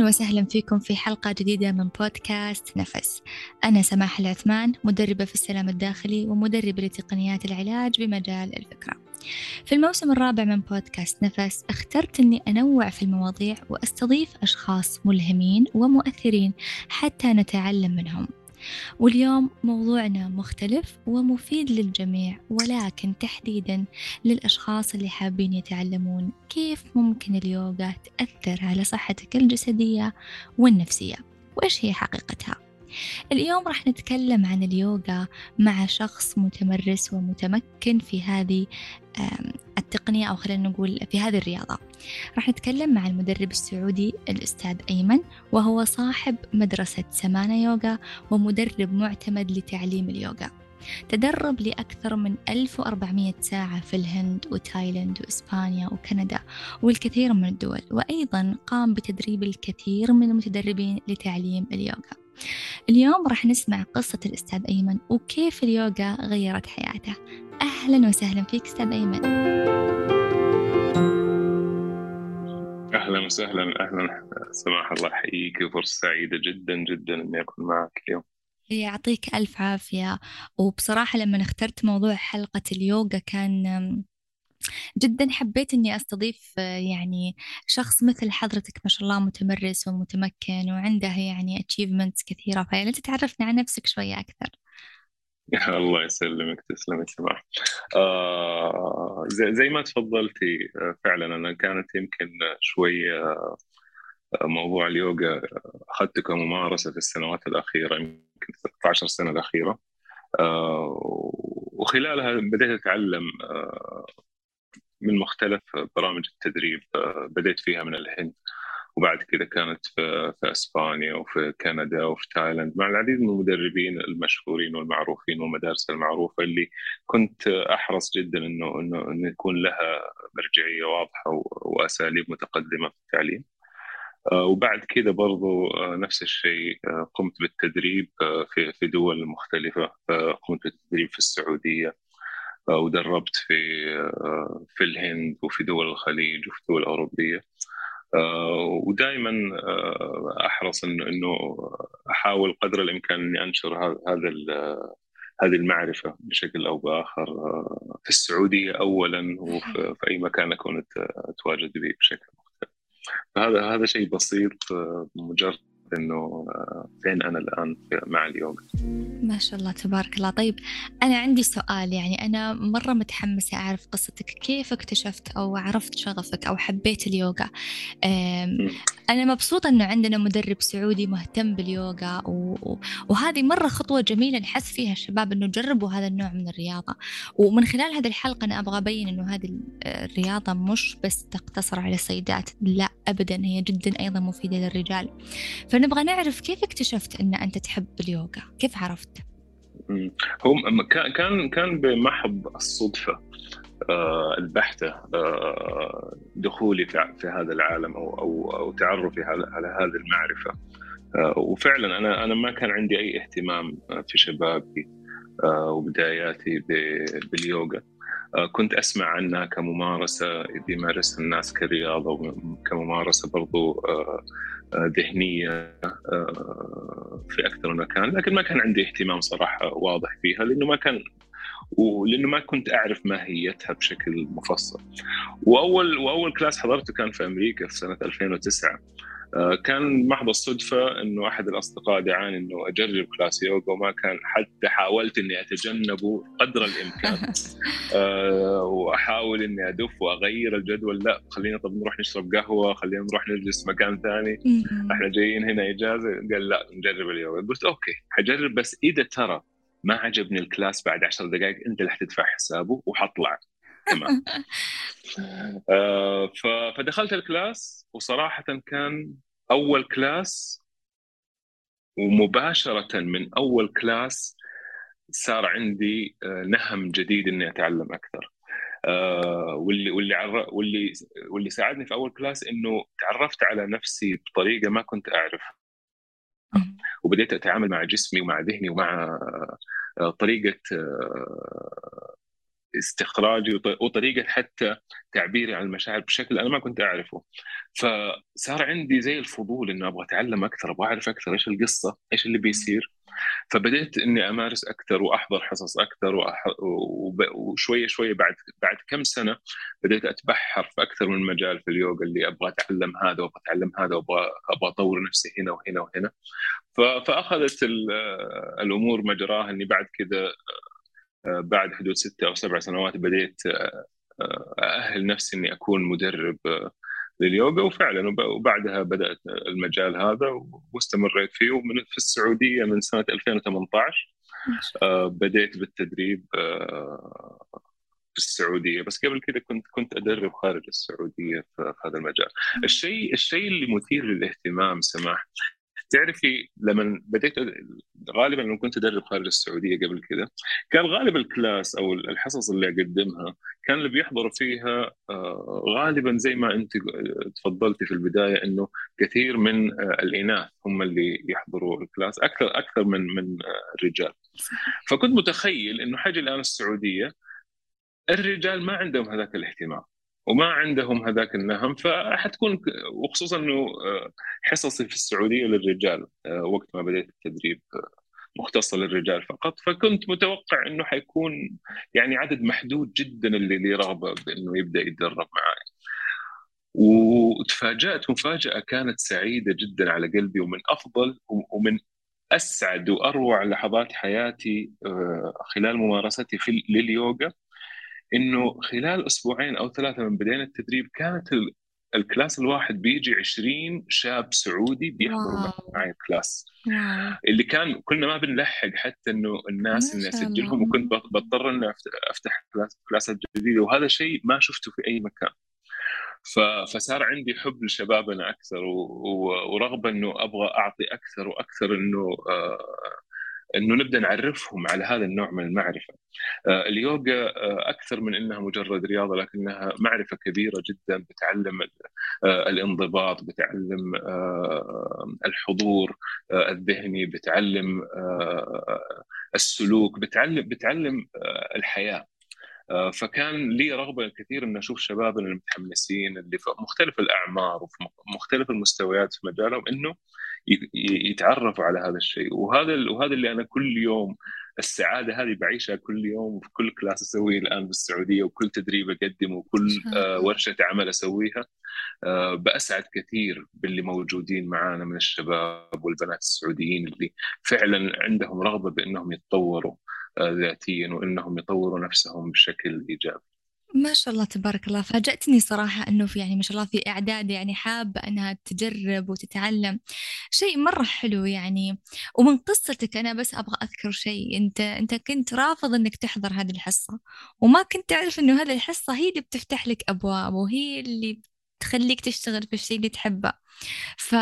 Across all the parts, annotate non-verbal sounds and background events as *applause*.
أهلا وسهلا فيكم في حلقة جديدة من بودكاست نفس. أنا سماح العثمان مدربة في السلام الداخلي ومدربة لتقنيات العلاج بمجال الفكرة. في الموسم الرابع من بودكاست نفس اخترت أني أنوع في المواضيع وأستضيف أشخاص ملهمين ومؤثرين حتى نتعلم منهم. واليوم موضوعنا مختلف ومفيد للجميع ولكن تحديدا للأشخاص اللي حابين يتعلمون كيف ممكن اليوغا تأثر على صحتك الجسدية والنفسية. وإيش هي حقيقتها؟ اليوم راح نتكلم عن اليوغا مع شخص متمرس ومتمكن في هذه التقنية أو خلينا نقول في هذه الرياضة. راح نتكلم مع المدرب السعودي الأستاذ أيمن وهو صاحب مدرسة سمانة يوغا ومدرب معتمد لتعليم اليوغا. تدرب لأكثر من 1400 ساعة في الهند وتايلاند وإسبانيا وكندا والكثير من الدول وأيضا قام بتدريب الكثير من المتدربين لتعليم اليوغا. اليوم راح نسمع قصة الأستاذ أيمن وكيف اليوغا غيرت حياته. أهلا وسهلا فيك أستاذ أيمن. أهلا وسهلا أهلا. سماح الله يحييك فرصة سعيدة جدا جدا إني أكون معك اليوم. يعطيك ألف عافية. وبصراحة لما اخترت موضوع حلقة اليوغا كان جدا حبيت إني أستضيف يعني شخص مثل حضرتك ما شاء الله متمرس ومتمكن وعنده يعني achievements كثيرة فيا تعرفنا عن نفسك شوية أكثر. *laughs* الله يسلمك تسلمي سماح آه زي, زي ما تفضلتي فعلا أنا كانت يمكن شوي آه، موضوع اليوغا أخذته كممارسة في السنوات الأخيرة يمكن 16 سنة الأخيرة. آه وخلالها بديت أتعلم آه من مختلف برامج التدريب آه، بديت فيها من الهند وبعد كذا كانت في, إسبانيا وفي كندا وفي تايلاند مع العديد من المدربين المشهورين والمعروفين والمدارس المعروفة اللي كنت أحرص جدا إنه إنه إنه يكون لها مرجعية واضحة وأساليب متقدمة في التعليم. آه، وبعد كذا برضو آه، نفس الشيء قمت بالتدريب في في دول مختلفة قمت بالتدريب في السعودية ودربت في آه، في الهند وفي دول الخليج وفي دول أوروبية. آه، ودائما آه، أحرص إنه أحاول قدر الإمكان إني أنشر هذا هذه المعرفة بشكل أو بآخر في السعودية أولا وفي أي مكان أكون أتواجد به بشكل مختلف. فهذا هذا شيء بسيط مجرد إنه فين أنا الآن مع اليوغا؟ ما شاء الله تبارك الله. طيب أنا عندي سؤال يعني أنا مرة متحمسة أعرف قصتك. كيف اكتشفت أو عرفت شغفك أو حبيت اليوغا؟ أنا مبسوطة إنه عندنا مدرب سعودي مهتم باليوغا و... وهذه مرة خطوة جميلة نحس فيها الشباب إنه جربوا هذا النوع من الرياضة. ومن خلال هذه الحلقة أنا أبغى أبين إنه هذه الرياضة مش بس تقتصر على السيدات لا ابدا هي جدا أيضا مفيدة للرجال. فنبغى نعرف كيف اكتشفت إن أنت تحب اليوغا؟ كيف عرفت؟ هو كان كان بمحض الصدفة. البحته آه، دخولي في هذا العالم أو أو أو تعرفي على هذه المعرفة. آه، وفعلا أنا أنا ما كان عندي أي اهتمام في شبابي وبداياتي باليوغا. كنت أسمع عنها كممارسة بيمارسها الناس كرياضة وكممارسه برضو ذهنية آه، في أكثر من مكان. لكن ما كان عندي اهتمام صراحة واضح فيها لأنه ما كان ولأنه ما كنت أعرف ماهيتها بشكل مفصل. وأول وأول class حضرته كان في أمريكا في سنة 2009 آه، كان محض الصدفة أنه أحد الأصدقاء دعاني أنه أجرب class يوغا وما كان حتى حاولت أني أتجنبه قدر الإمكان. *laughs* أه وأحاول أني أدف وأغير الجدول. لا خلينا طب نروح نشرب قهوة خلينا نروح نجلس مكان ثاني. إحنا جايين هنا إجازة. قال لا نجرب اليوغا. قلت okay حجرب بس إذا ترى ما عجبني ال class بعد عشر دقائق أنت اللي حتدفع حسابه وحطلع. تمام. *laughs* آه فدخلت ال class وصراحة كان أول class ومباشرة من أول class صار عندي آه، نهم جديد إني أتعلم أكثر. آه واللي واللي عر... واللي واللي ساعدني في أول كلاس إنه تعرفت على نفسي بطريقة ما كنت أعرفها. وبديت أتعامل مع جسمي ومع ذهني ومع طريقة استخراجي وطريقة حتى تعبيري عن المشاعر بشكل أنا ما كنت أعرفه. فصار عندي زي الفضول إنه أبغى أتعلم أكثر أبغى أعرف أكثر إيش القصة إيش اللي بيصير. فبديت إني أمارس أكثر وأحضر حصص أكثر وأح... وشوية شوية بعد بعد كم سنة بديت أتبحر في أكثر من مجال في اليوغا اللي أبغى أتعلم هذا وأبغى أتعلم هذا وأبغى أبغى أطور نفسي هنا وهنا وهنا. ف... فأخذت الأمور مجراها إني بعد كذا بعد حدود ستة أو سبع سنوات بديت أأهل نفسي إني أكون مدرب لليوغا. وفعلا وبعدها بدأت المجال هذا واستمريت فيه. ومن في السعودية من سنة 2018 آه، بديت بالتدريب آه، في السعودية. بس قبل كذا كنت كنت أدرب خارج السعودية في هذا المجال. الشيء الشيء اللي مثير للاهتمام سماح تعرفي لما بديت غالبا لما كنت أدرب خارج السعودية قبل كذا كان غالب الكلاس أو الحصص اللي أقدمها كان اللي بيحضروا فيها آه، غالبا زي ما أنت تفضلتي في البداية إنه كثير من آه، الإناث هم اللي يحضروا الكلاس أكثر أكثر من من آه، الرجال. فكنت متخيل إنه حاجة الآن السعودية الرجال ما عندهم هذاك الاهتمام. وما عندهم هذاك النهم فحتكون وخصوصا إنه آه، حصصي في السعودية للرجال آه، وقت ما بديت التدريب آه، مختصة للرجال فقط فكنت متوقع إنه حيكون يعني عدد محدود جدا اللي لي رغبه بإنه يبدأ يتدرب معي وتفاجأت مفاجأة كانت سعيدة جدا على قلبي ومن أفضل ومن أسعد وأروع لحظات حياتي خلال ممارستي في لليوغا. إنه خلال أسبوعين أو ثلاثة من بدينا التدريب كانت ال class الواحد بيجي 20 شاب سعودي بيحضروا معي ال class. اللي كان كنا ما بنلحق حتى إنه الناس إني أسجلهم وكنت بضطر إني أفتح كلاسات جديدة وهذا شيء ما شفته في أي مكان. فصار عندي حب لشبابنا أكثر ورغبة إنه أبغى أعطي أكثر وأكثر إنه آه، إنه نبدأ نعرفهم على هذا النوع من المعرفة. آه، اليوغا آه، أكثر من إنها مجرد رياضة لكنها معرفة كبيرة جدا بتعلم آه، الانضباط، بتعلم الحضور الذهني، بتعلم السلوك، بتعلم بتعلم الحياة. فكان لي رغبة كثير ان أشوف شبابنا المتحمسين اللي في مختلف الأعمار وفي مختلف المستويات في مجالهم إنه يتعرفوا على هذا الشيء. وهذا وهذا اللي أنا كل يوم السعادة هذه بعيشها كل يوم وفي كل كلاس أسويه الآن بالسعوديه وكل تدريب أقدمه وكل آه ورشة عمل أسويها. آه بأسعد كثير باللي موجودين معانا من الشباب والبنات السعوديين اللي فعلا عندهم رغبة بأنهم يتطوروا آه ذاتيا وأنهم يطوروا نفسهم بشكل إيجابي. ما شاء الله تبارك الله. فاجأتني صراحة أنه في يعني ما شاء الله في إعداد يعني حابة أنها تجرب وتتعلم. شيء مرة حلو يعني. ومن قصتك أنا بس أبغى أذكر شيء. أنت أنت كنت رافض أنك تحضر هذه الحصة وما كنت تعرف أنه هذه الحصة هي اللي بتفتح لك أبواب وهي اللي تخليك تشتغل في الشيء اللي تحبه. ف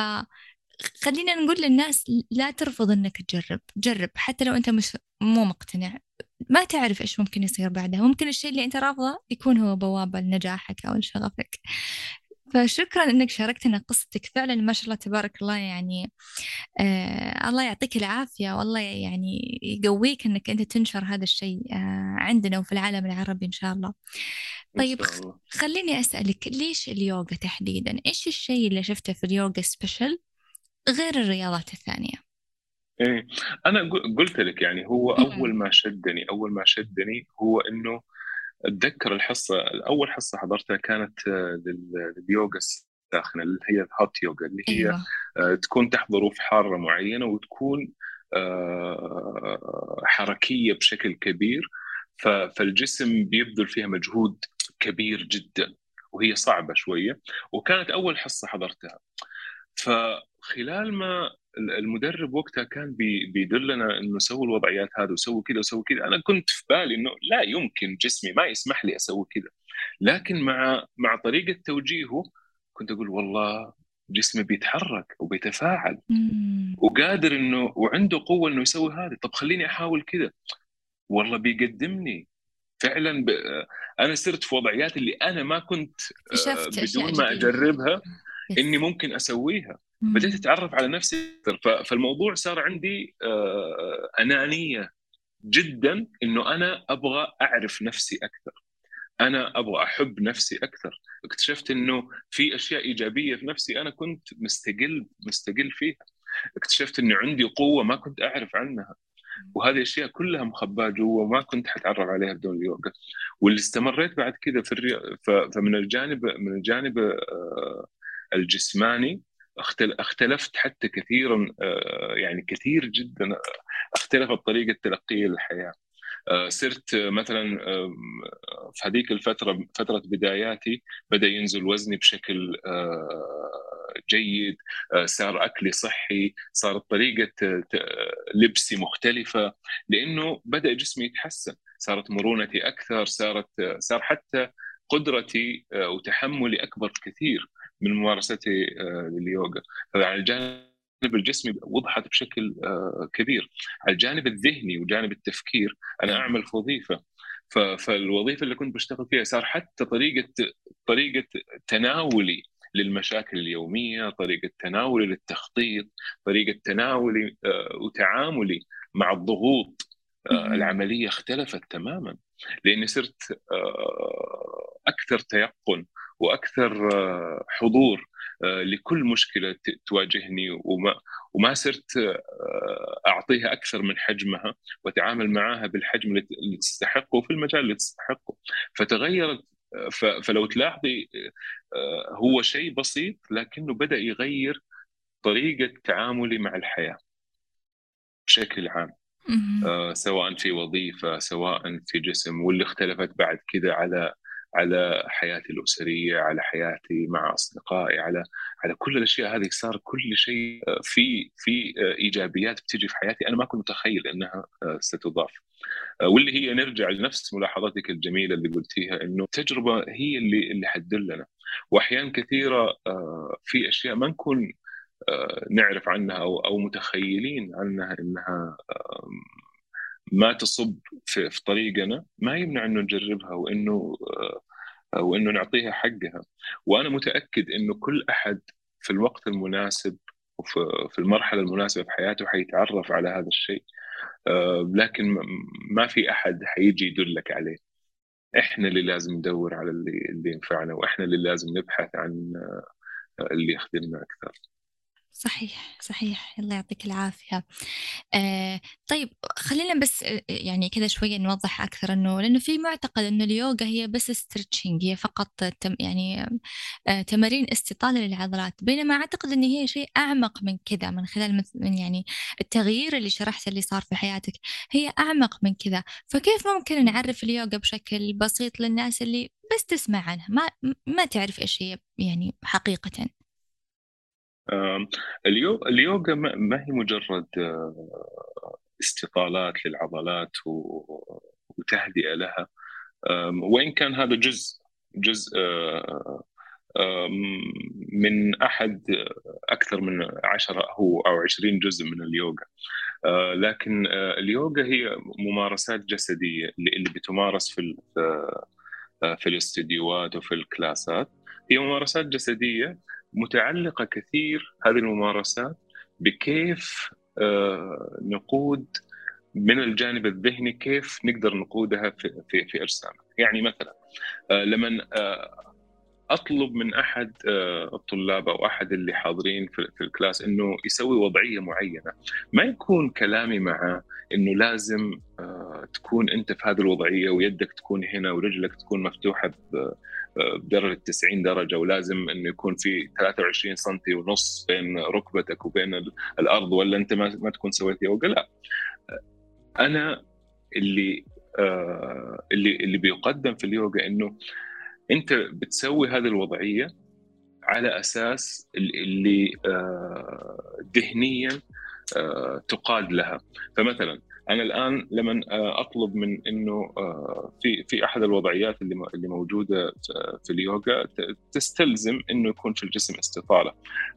خلينا نقول للناس لا ترفض إنك تجرب. جرب حتى لو أنت مش مو مقتنع. ما تعرف إيش ممكن يصير بعدها. ممكن الشيء اللي أنت رافضه يكون هو بوابة لنجاحك أو لشغفك. فشكرا إنك شاركتنا قصتك. فعلا ما شاء الله تبارك الله يعني آه الله يعطيك العافية. والله يعني يقويك إنك أنت تنشر هذا الشيء آه عندنا وفي العالم العربي إن شاء الله. طيب خليني أسألك ليش اليوغا تحديدا؟ إيش الشيء اللي شفته في اليوغا سبيشل غير الرياضات الثانية؟ إيه. أنا قلت لك يعني هو أول ما شدني أول ما شدني هو إنه أتذكر الحصة أول حصة حضرتها كانت آه، لليوغا الساخنة اللي هي الهوت يوغا اللي هي أيوة. آه، تكون تحضر في حارة معينة وتكون آه، حركية بشكل كبير فالجسم بيبذل فيها مجهود كبير جدا وهي صعبة شوية وكانت أول حصة حضرتها. فخلال ما المدرب وقتها كان بيدلنا إنه سووا الوضعيات هذه وسووا كذا وسووا كذا. أنا كنت في بالي إنه لا يمكن جسمي ما يسمح لي أسوي كذا. لكن مع مع طريقة توجيهه كنت أقول والله جسمي بيتحرك وبيتفاعل وقادر إنه وعنده قوة إنه يسوي هذا. طب خليني أحاول كذا. والله بيقدمني. فعلا ب... أنا صرت في وضعيات اللي أنا ما كنت آه، بدون ما اجربها إني ممكن أسويها. بديت أتعرف على نفسي أكثر. فالموضوع صار عندي آه، أنانية جدا إنه أنا أبغى أعرف نفسي أكثر. أنا أبغى أحب نفسي أكثر. اكتشفت إنه في أشياء إيجابية في نفسي أنا كنت مستقل مستقل فيها. اكتشفت انه عندي قوة ما كنت أعرف عنها. وهذه الاشياء كلها مخباة جوا وما كنت حتعرف عليها بدون اليوغا. واللي استمريت بعد كذا في الري... فمن الجانب من الجانب آه، الجسماني اختلفت حتى كثيرا آه، يعني كثير جدا اختلفت طريقه تلقي الحياة آه، صرت مثلا في هذيك الفترة فترة بداياتي بدأ ينزل وزني بشكل جيد آه، صار أكلي صحي صارت طريقة لبسي مختلفة لأنه بدأ جسمي يتحسن صارت مرونتي أكثر صارت صار حتى قدرتي آه، وتحملي أكبر كثير. من ممارستي آه، لليوغا. فعلى الجانب الجسمي وضحت بشكل كبير. على الجانب الذهني وجانب التفكير أنا أعمل في وظيفه فالوظيفة اللي كنت بشتغل فيها صار حتى طريقة طريقة تناولي للمشاكل اليومية، طريقة تناولي للتخطيط، طريقة تناولي آه، وتعاملي مع الضغوط آه، العملية اختلفت تماما. لأني صرت آه، أكثر تيقن وأكثر حضور لكل مشكلة تواجهني وما وما صرت أعطيها أكثر من حجمها وأتعامل معها بالحجم اللي تستحقه في المجال اللي تستحقه. فتغيرت فلو تلاحظي آه، هو شيء بسيط لكنه بدأ يغير طريقة تعاملي مع الحياة بشكل عام. آه، سواء في وظيفة سواء في جسم واللي اختلفت بعد كذا على على حياتي الأسرية على حياتي مع أصدقائي على على كل الأشياء هذه. صار كل شيء آه، في في إيجابيات بتجي في حياتي أنا ما كنت متخيل إنها ستضاف. آه، واللي هي نرجع لنفس ملاحظتك الجميلة اللي قلتيها إنه التجربة هي اللي اللي حتدلنا. وأحيان كثيرة آه، في أشياء ما نكون آه، نعرف عنها أو أو متخيلين عنها إنها ما تصب في, في طريقنا ما يمنع إنه نجربها وإنه وإنه نعطيها حقها. وأنا متأكد إنه كل أحد في الوقت المناسب وفي المرحلة المناسبة في حياته حيتعرف على هذا الشيء. آه، لكن ما في أحد حيجي يدلك عليه. إحنا اللي لازم ندور على اللي اللي ينفعنا وإحنا اللي لازم نبحث عن آه، اللي يخدمنا أكثر. صحيح صحيح. الله يعطيك العافية. آه طيب خلينا بس آه، يعني كذا شوية نوضح أكثر إنه لأنه في معتقد إنه اليوغا هي بس ستريتشنج هي فقط تم يعني آه تمارين استطالة للعضلات. بينما أعتقد إن هي شيء أعمق من كذا من خلال من يعني التغيير اللي شرحته اللي صار في حياتك هي أعمق من كذا. فكيف ممكن نعرف اليوغا بشكل بسيط للناس اللي بس تسمع عنها؟ ما ما تعرف إيش هي يعني حقيقة؟ اليوغا ما هي مجرد آه، استطالات للعضلات وتهدئة لها. وإن كان هذا جزء جزء آه، من أحد أكثر من عشرة أو أو عشرين جزء من اليوغا. آه، لكن اليوغا هي ممارسات جسدية اللي بتمارس في في الاستديوهات وفي الكلاسات. هي ممارسات جسدية متعلقة كثير هذه الممارسات بكيف آه، نقود من الجانب الذهني كيف نقدر نقودها في في, في ارسامك يعني مثلا آه، لما آه، أطلب من أحد الطلاب أو أحد اللي حاضرين في الكلاس إنه يسوي وضعية معينة. ما يكون كلامي معه إنه لازم تكون أنت في هذه الوضعية ويدك تكون هنا ورجلك تكون مفتوحة بدرجه 90 درجة ولازم إنه يكون في 23 سم ونص بين ركبتك وبين الأرض ولا أنت ما تكون سويت يوغا؟ لا. أنا اللي آه، اللي اللي بيقدم في اليوغا إنه أنت بتسوي هذه الوضعية على أساس اللي آه، ذهنيا آه، تقاد لها. فمثلا أنا الآن لما آه، أطلب من إنه آه، في في أحد الوضعيات اللي اللي موجودة في اليوغا تستلزم إنه يكون في الجسم استطالة.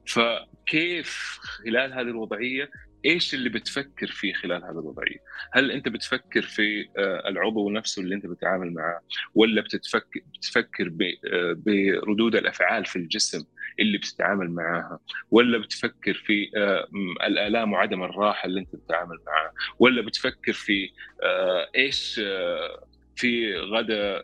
فكيف خلال هذه الوضعية إيش اللي بتفكر فيه خلال هذه الوضعية؟ هل أنت بتفكر في آه، العضو نفسه اللي أنت بتتعامل معه ولا بتتفكر بتفكر آه، بردود الأفعال في الجسم اللي بتتعامل معاها ولا بتفكر في آه، الآلام وعدم الراحة اللي أنت بتتعامل معها؟ ولا بتفكر في إيش في غدا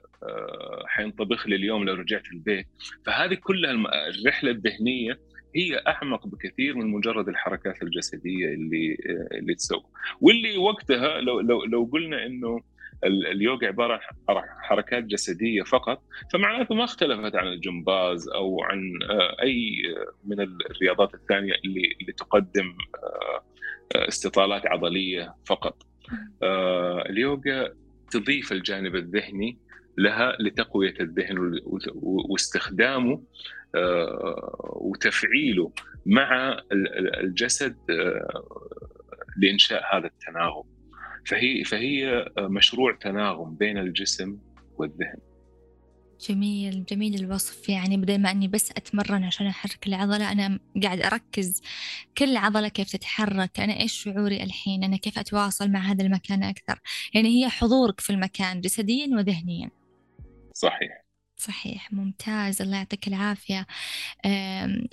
حينطبخ لي اليوم لو رجعت البيت؟ فهذه كلها الرحلة الذهنية هي اعمق بكثير من مجرد الحركات الجسدية اللي اللي تسوى واللي وقتها لو لو لو قلنا إنه اليوغا عبارة عن حركات جسدية فقط فمعناته ما اختلفت عن الجمباز أو عن آه، أي من الرياضات الثانية اللي اللي تقدم آه، استطالات عضلية فقط. آه، اليوغا تضيف الجانب الذهني لها لتقوية الذهن واستخدامه آه، وتفعيله مع الجسد آه، لإنشاء هذا التناغم. فهي فهي مشروع تناغم بين الجسم والذهن. جميل جميل الوصف. يعني بدل ما أني بس أتمرن عشان أحرك العضلة أنا قاعد أركز كل عضلة كيف تتحرك أنا إيش شعوري الحين أنا كيف أتواصل مع هذا المكان أكثر. يعني هي حضورك في المكان جسديا وذهنيا. صحيح. صحيح ممتاز الله يعطيك العافية.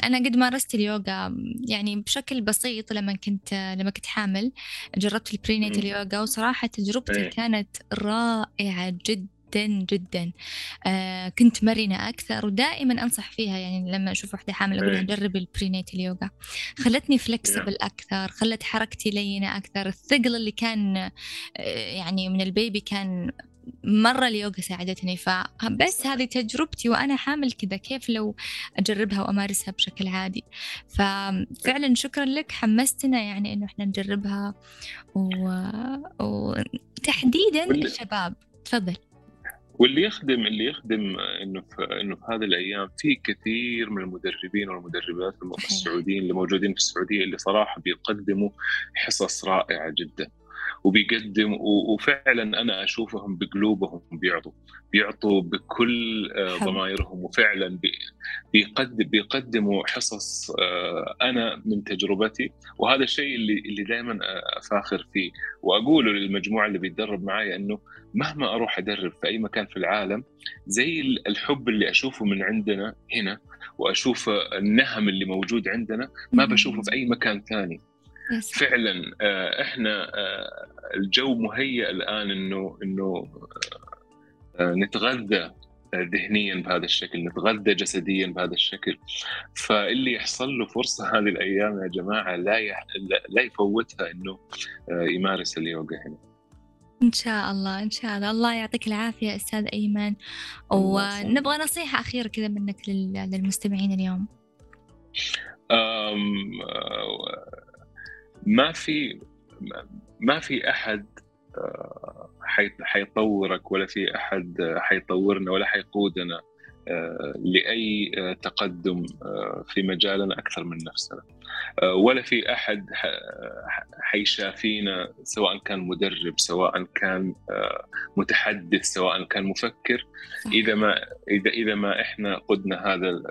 أنا قد مارست اليوغا يعني بشكل بسيط لما كنت لما كنت حامل جربت ال prenatal اليوغا وصراحة تجربتي إيه. كانت رائعة جدا جدا. جدا آه كنت مرنة أكثر ودائما أنصح فيها يعني لما أشوف واحدة حامل أقول لها إيه. جربي ال prenatal اليوغا خلتني فلكسبل أكثر خلت حركتي لينة أكثر الثقل اللي كان آه يعني من البيبي كان مرة اليوغا ساعدتني فبس هذه تجربتي وأنا حامل كذا كيف لو أجربها وأمارسها بشكل عادي. ففعلا شكرا لك حمستنا يعني إنه إحنا نجربها و... وتحديدا الشباب تفضل. واللي يخدم اللي يخدم إنه في إنه في هذه الأيام في كثير من المدربين والمدربات السعوديين اللي موجودين في السعودية اللي صراحة بيقدموا حصص رائعة جدا. وبيقدم وفعلا أنا أشوفهم بقلوبهم بيعطوا بيعطوا بكل آه، ضمائرهم وفعلا بيقدم بيقدموا حصص آه، أنا من تجربتي وهذا الشيء اللي اللي دائما أفاخر فيه وأقوله للمجموعة اللي بيتدرب معي إنه مهما أروح أدرب في أي مكان في العالم زي الحب اللي أشوفه من عندنا هنا وأشوف النهم اللي موجود عندنا ما بشوفه في أي مكان ثاني. فعلا آه، إحنا آه، الجو مهيئ الآن إنه إنه آه، نتغذى ذهنيا بهذا الشكل نتغذى جسديا بهذا الشكل. فاللي يحصل له فرصة *laughs* هذه الأيام يا جماعة لا يح... لا يفوتها إنه يمارس اليوغا هنا. إن شاء الله إن شاء الله. الله يعطيك العافية أستاذ أيمن. ونبغى نصيحة أخيرة كذا منك للمستمعين اليوم. أم ما في ما في أحد آه، حيطورك ولا في أحد حيطورنا ولا حيقودنا آه، لأي آه، تقدم في مجالنا أكثر من نفسنا. ولا في أحد حيشافينا سواء كان مدرب سواء كان متحدث سواء كان مفكر. إذا ما إذا إذا ما إحنا قدنا هذا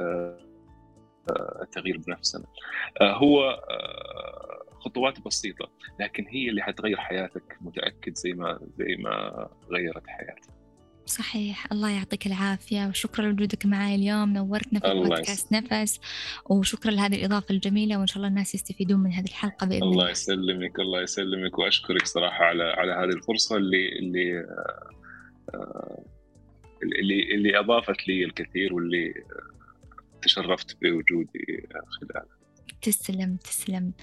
التغيير بنفسنا. هو خطوات بسيطة لكن هي اللي حتغير حياتك متأكد زي ما زي ما غيرت حياتي صحيح. الله يعطيك العافية وشكرا لوجودك معي اليوم. نورتنا في بودكاست نفس وشكرا لهذه الإضافة الجميلة وإن شاء الله الناس يستفيدون من هذه الحلقة بإذن الله الله. يسلمك الله يسلمك وأشكرك صراحة على على هذه الفرصة اللي اللي آه، اللي اللي أضافت لي الكثير واللي تشرفت بوجودي خلالها تسلم تسلم.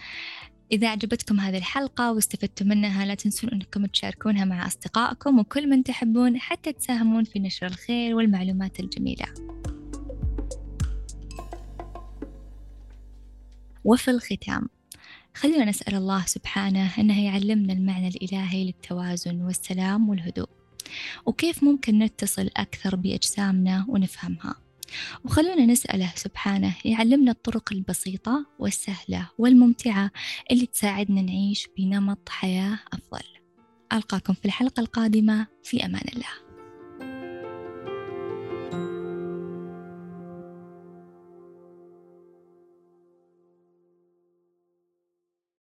إذا أعجبتكم هذه الحلقة واستفدتم منها لا تنسون أنكم تشاركونها مع أصدقائكم وكل من تحبون حتى تساهمون في نشر الخير والمعلومات الجميلة. وفي الختام خلونا نسأل الله سبحانه أنه يعلمنا المعنى الإلهي للتوازن والسلام والهدوء وكيف ممكن نتصل أكثر بأجسامنا ونفهمها؟ وخلونا نسأله سبحانه يعلمنا الطرق البسيطة والسهلة والممتعة اللي تساعدنا نعيش بنمط حياة أفضل. ألقاكم في الحلقة القادمة في أمان الله.